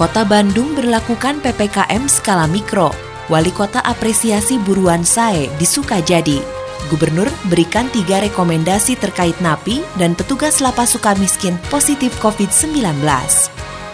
Kota Bandung berlakukan PPKM skala mikro. Wali kota apresiasi buruan SAE di Sukajadi. Gubernur berikan tiga rekomendasi terkait napi dan petugas lapas suka miskin positif COVID-19.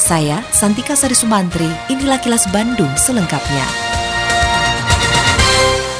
Saya, Santika Sari Sumantri, inilah kilas Bandung selengkapnya.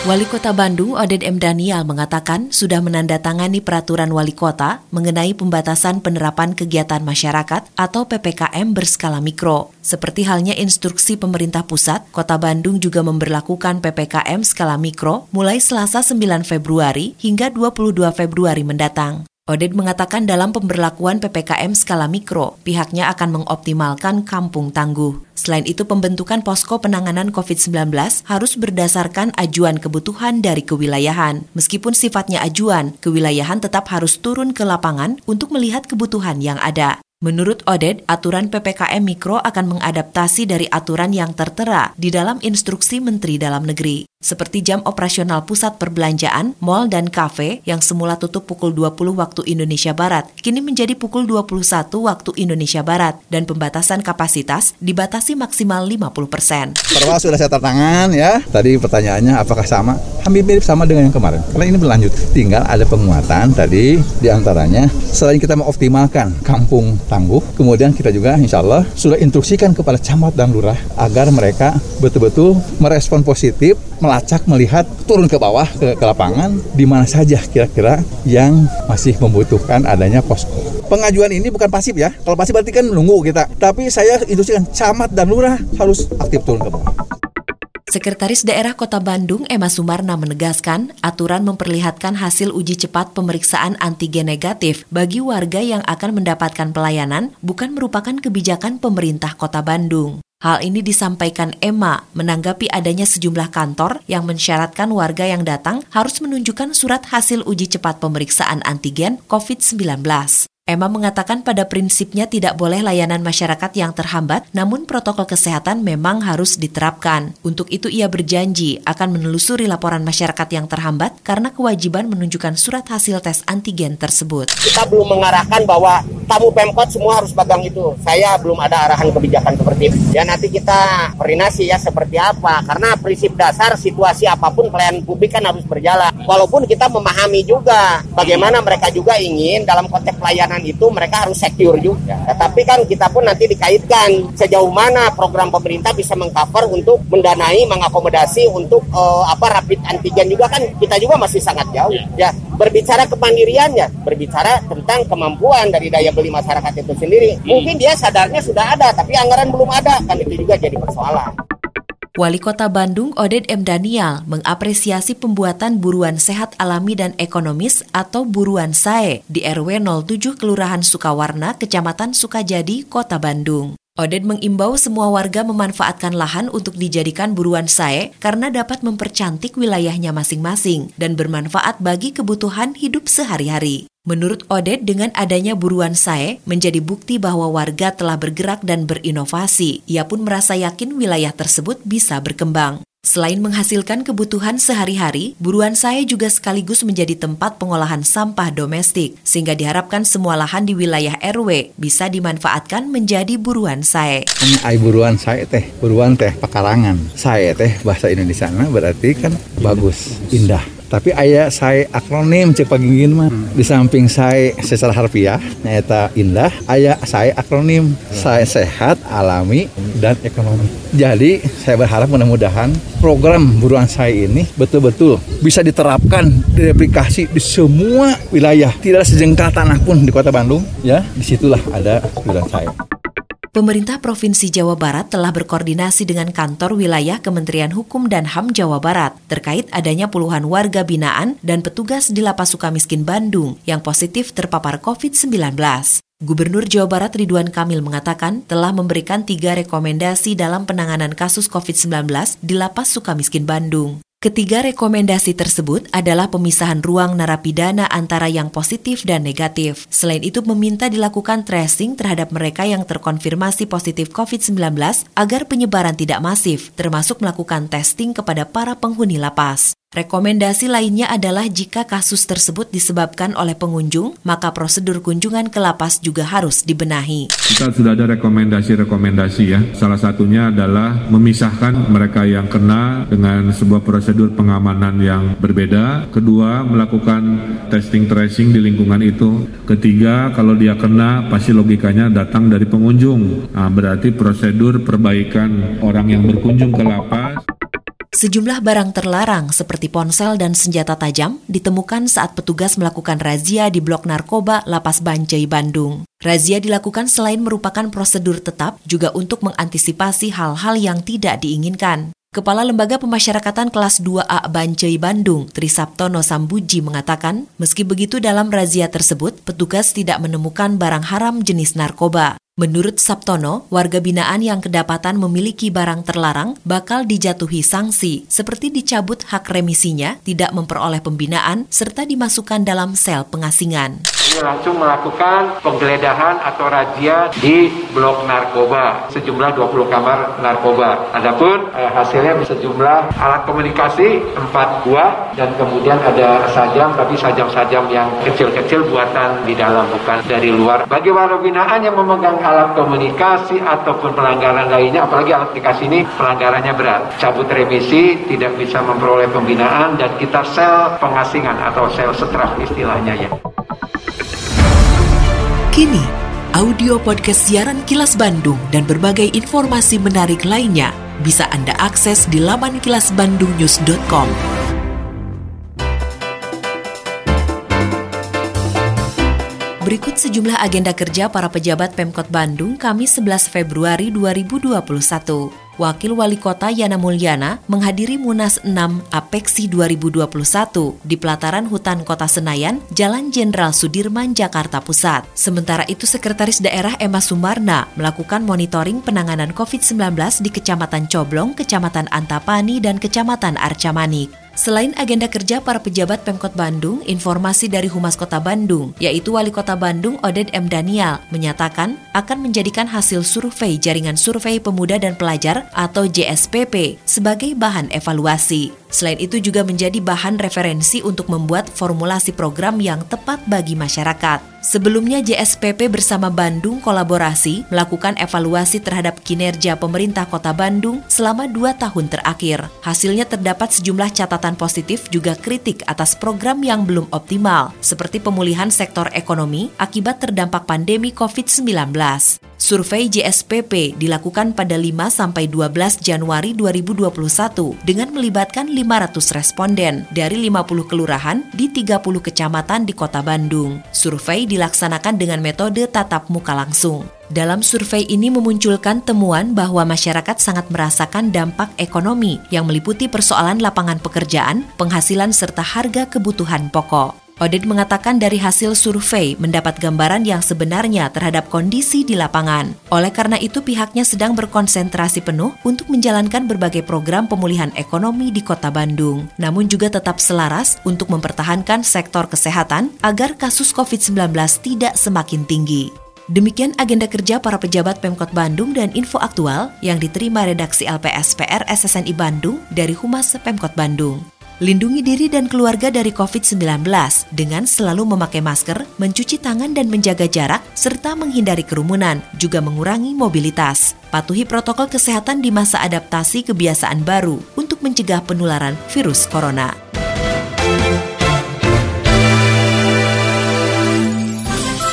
Wali Kota Bandung Oded M. Daniel mengatakan sudah menandatangani peraturan wali kota mengenai pembatasan penerapan kegiatan masyarakat atau PPKM berskala mikro. Seperti halnya instruksi pemerintah pusat, Kota Bandung juga memberlakukan PPKM skala mikro mulai Selasa 9 Februari hingga 22 Februari mendatang. Oded mengatakan dalam pemberlakuan PPKM skala mikro, pihaknya akan mengoptimalkan kampung tangguh. Selain itu, pembentukan posko penanganan COVID-19 harus berdasarkan ajuan kebutuhan dari kewilayahan. Meskipun sifatnya ajuan, kewilayahan tetap harus turun ke lapangan untuk melihat kebutuhan yang ada. Menurut Oded, aturan PPKM Mikro akan mengadaptasi dari aturan yang tertera di dalam instruksi Menteri Dalam Negeri. Seperti jam operasional pusat perbelanjaan, mal, dan kafe yang semula tutup pukul 20 waktu Indonesia Barat, kini menjadi pukul 21 waktu Indonesia Barat, dan pembatasan kapasitas dibatasi maksimal 50 persen. Perwa sudah saya tertangan ya. Tadi pertanyaannya apakah sama? Hampir mirip sama dengan yang kemarin. Karena ini berlanjut. Tinggal ada penguatan tadi di antaranya selain kita mengoptimalkan kampung tangguh. Kemudian kita juga insya Allah sudah instruksikan kepada camat dan lurah agar mereka betul-betul merespon positif, melacak, melihat, turun ke bawah ke, ke lapangan di mana saja kira-kira yang masih membutuhkan adanya posko. Pengajuan ini bukan pasif ya. Kalau pasif berarti kan menunggu kita. Tapi saya instruksikan camat dan lurah harus aktif turun ke bawah. Sekretaris Daerah Kota Bandung Emma Sumarna menegaskan aturan memperlihatkan hasil uji cepat pemeriksaan antigen negatif bagi warga yang akan mendapatkan pelayanan bukan merupakan kebijakan pemerintah Kota Bandung. Hal ini disampaikan Emma menanggapi adanya sejumlah kantor yang mensyaratkan warga yang datang harus menunjukkan surat hasil uji cepat pemeriksaan antigen COVID-19. Emma mengatakan pada prinsipnya tidak boleh layanan masyarakat yang terhambat, namun protokol kesehatan memang harus diterapkan. Untuk itu ia berjanji akan menelusuri laporan masyarakat yang terhambat karena kewajiban menunjukkan surat hasil tes antigen tersebut. Kita belum mengarahkan bahwa tamu Pemkot semua harus pegang itu. Saya belum ada arahan kebijakan seperti itu. Ya nanti kita koordinasi ya seperti apa. Karena prinsip dasar situasi apa pun pelayanan publik kan harus berjalan. Walaupun kita memahami juga bagaimana mereka juga ingin dalam konteks pelayanan itu mereka harus secure juga. Tetapi kan kita pun nanti dikaitkan sejauh mana program pemerintah bisa mengcover untuk mendanai, mengakomodasi untuk uh, apa rapid antigen juga kan kita juga masih sangat jauh. Ya berbicara kemandiriannya, berbicara tentang kemampuan dari daya beli masyarakat itu sendiri. Mungkin dia sadarnya sudah ada, tapi anggaran belum ada, kan itu juga jadi persoalan. Wali Kota Bandung Oded M. Daniel mengapresiasi pembuatan buruan sehat alami dan ekonomis atau buruan SAE di RW 07 Kelurahan Sukawarna, Kecamatan Sukajadi, Kota Bandung. Oded mengimbau semua warga memanfaatkan lahan untuk dijadikan buruan SAE karena dapat mempercantik wilayahnya masing-masing dan bermanfaat bagi kebutuhan hidup sehari-hari. Menurut Oded, dengan adanya buruan SAE menjadi bukti bahwa warga telah bergerak dan berinovasi. Ia pun merasa yakin wilayah tersebut bisa berkembang. Selain menghasilkan kebutuhan sehari-hari, buruan SAE juga sekaligus menjadi tempat pengolahan sampah domestik, sehingga diharapkan semua lahan di wilayah RW bisa dimanfaatkan menjadi buruan SAE. Ai buruan SAE teh, buruan teh pekarangan. SAE teh bahasa Indonesia berarti kan bagus, indah tapi ayah saya akronim cek pagingin mah. Hmm. di samping saya secara harfiah nyata indah ayah saya akronim. Saya sehat alami dan ekonomi. jadi saya berharap mudah-mudahan program buruan saya ini betul-betul bisa diterapkan direplikasi di semua wilayah. Tidak sejengkal tanah pun di kota Bandung ya. Di situlah ada buruan saya Pemerintah Provinsi Jawa Barat telah berkoordinasi dengan kantor wilayah Kementerian Hukum dan HAM Jawa Barat terkait adanya puluhan warga binaan dan petugas di Lapas Sukamiskin Bandung yang positif terpapar COVID-19. Gubernur Jawa Barat Ridwan Kamil mengatakan telah memberikan tiga rekomendasi dalam penanganan kasus COVID-19 di Lapas Sukamiskin Bandung. Ketiga rekomendasi tersebut adalah pemisahan ruang narapidana antara yang positif dan negatif. Selain itu meminta dilakukan tracing terhadap mereka yang terkonfirmasi positif COVID-19 agar penyebaran tidak masif, termasuk melakukan testing kepada para penghuni lapas. Rekomendasi lainnya adalah jika kasus tersebut disebabkan oleh pengunjung, maka prosedur kunjungan ke lapas juga harus dibenahi. Kita sudah ada rekomendasi-rekomendasi ya. Salah satunya adalah memisahkan mereka yang kena dengan sebuah prosedur pengamanan yang berbeda. Kedua, melakukan testing tracing di lingkungan itu. Ketiga, kalau dia kena pasti logikanya datang dari pengunjung. Nah, berarti prosedur perbaikan orang yang berkunjung ke lapas Sejumlah barang terlarang seperti ponsel dan senjata tajam ditemukan saat petugas melakukan razia di blok narkoba Lapas Bancai, Bandung. Razia dilakukan selain merupakan prosedur tetap juga untuk mengantisipasi hal-hal yang tidak diinginkan. Kepala Lembaga Pemasyarakatan Kelas 2A Bancai Bandung, Trisaptono Sambuji mengatakan, meski begitu dalam razia tersebut, petugas tidak menemukan barang haram jenis narkoba. Menurut Sabtono, warga binaan yang kedapatan memiliki barang terlarang bakal dijatuhi sanksi, seperti dicabut hak remisinya, tidak memperoleh pembinaan, serta dimasukkan dalam sel pengasingan ini langsung melakukan penggeledahan atau razia di blok narkoba sejumlah 20 kamar narkoba. Adapun eh, hasilnya sejumlah alat komunikasi 4 buah dan kemudian ada sajam tapi sajam-sajam yang kecil-kecil buatan di dalam bukan dari luar. Bagi warga binaan yang memegang alat komunikasi ataupun pelanggaran lainnya apalagi alat komunikasi ini pelanggarannya berat. Cabut remisi, tidak bisa memperoleh pembinaan dan kita sel pengasingan atau sel setraf istilahnya ya. Kini, audio podcast siaran Kilas Bandung dan berbagai informasi menarik lainnya bisa Anda akses di laman kilasbandungnews.com. Berikut sejumlah agenda kerja para pejabat Pemkot Bandung Kamis 11 Februari 2021. Wakil Wali Kota Yana Mulyana menghadiri Munas 6 Apeksi 2021 di pelataran hutan Kota Senayan, Jalan Jenderal Sudirman, Jakarta Pusat. Sementara itu Sekretaris Daerah Emma Sumarna melakukan monitoring penanganan COVID-19 di Kecamatan Coblong, Kecamatan Antapani, dan Kecamatan Arcamanik. Selain agenda kerja para pejabat Pemkot Bandung, informasi dari Humas Kota Bandung, yaitu Wali Kota Bandung Oded M. Daniel, menyatakan akan menjadikan hasil survei Jaringan Survei Pemuda dan Pelajar atau JSPP sebagai bahan evaluasi. Selain itu juga menjadi bahan referensi untuk membuat formulasi program yang tepat bagi masyarakat. Sebelumnya JSPP bersama Bandung kolaborasi melakukan evaluasi terhadap kinerja pemerintah kota Bandung selama dua tahun terakhir. Hasilnya terdapat sejumlah catatan positif juga kritik atas program yang belum optimal, seperti pemulihan sektor ekonomi akibat terdampak pandemi COVID-19. Survei JSPP dilakukan pada 5 sampai 12 Januari 2021 dengan melibatkan 500 responden dari 50 kelurahan di 30 kecamatan di Kota Bandung. Survei dilaksanakan dengan metode tatap muka langsung. Dalam survei ini memunculkan temuan bahwa masyarakat sangat merasakan dampak ekonomi yang meliputi persoalan lapangan pekerjaan, penghasilan serta harga kebutuhan pokok. Oded mengatakan dari hasil survei mendapat gambaran yang sebenarnya terhadap kondisi di lapangan. Oleh karena itu pihaknya sedang berkonsentrasi penuh untuk menjalankan berbagai program pemulihan ekonomi di Kota Bandung. Namun juga tetap selaras untuk mempertahankan sektor kesehatan agar kasus COVID-19 tidak semakin tinggi. Demikian agenda kerja para pejabat Pemkot Bandung dan info aktual yang diterima redaksi LPSPR SSNI Bandung dari Humas Pemkot Bandung. Lindungi diri dan keluarga dari COVID-19 dengan selalu memakai masker, mencuci tangan dan menjaga jarak, serta menghindari kerumunan, juga mengurangi mobilitas. Patuhi protokol kesehatan di masa adaptasi kebiasaan baru untuk mencegah penularan virus corona.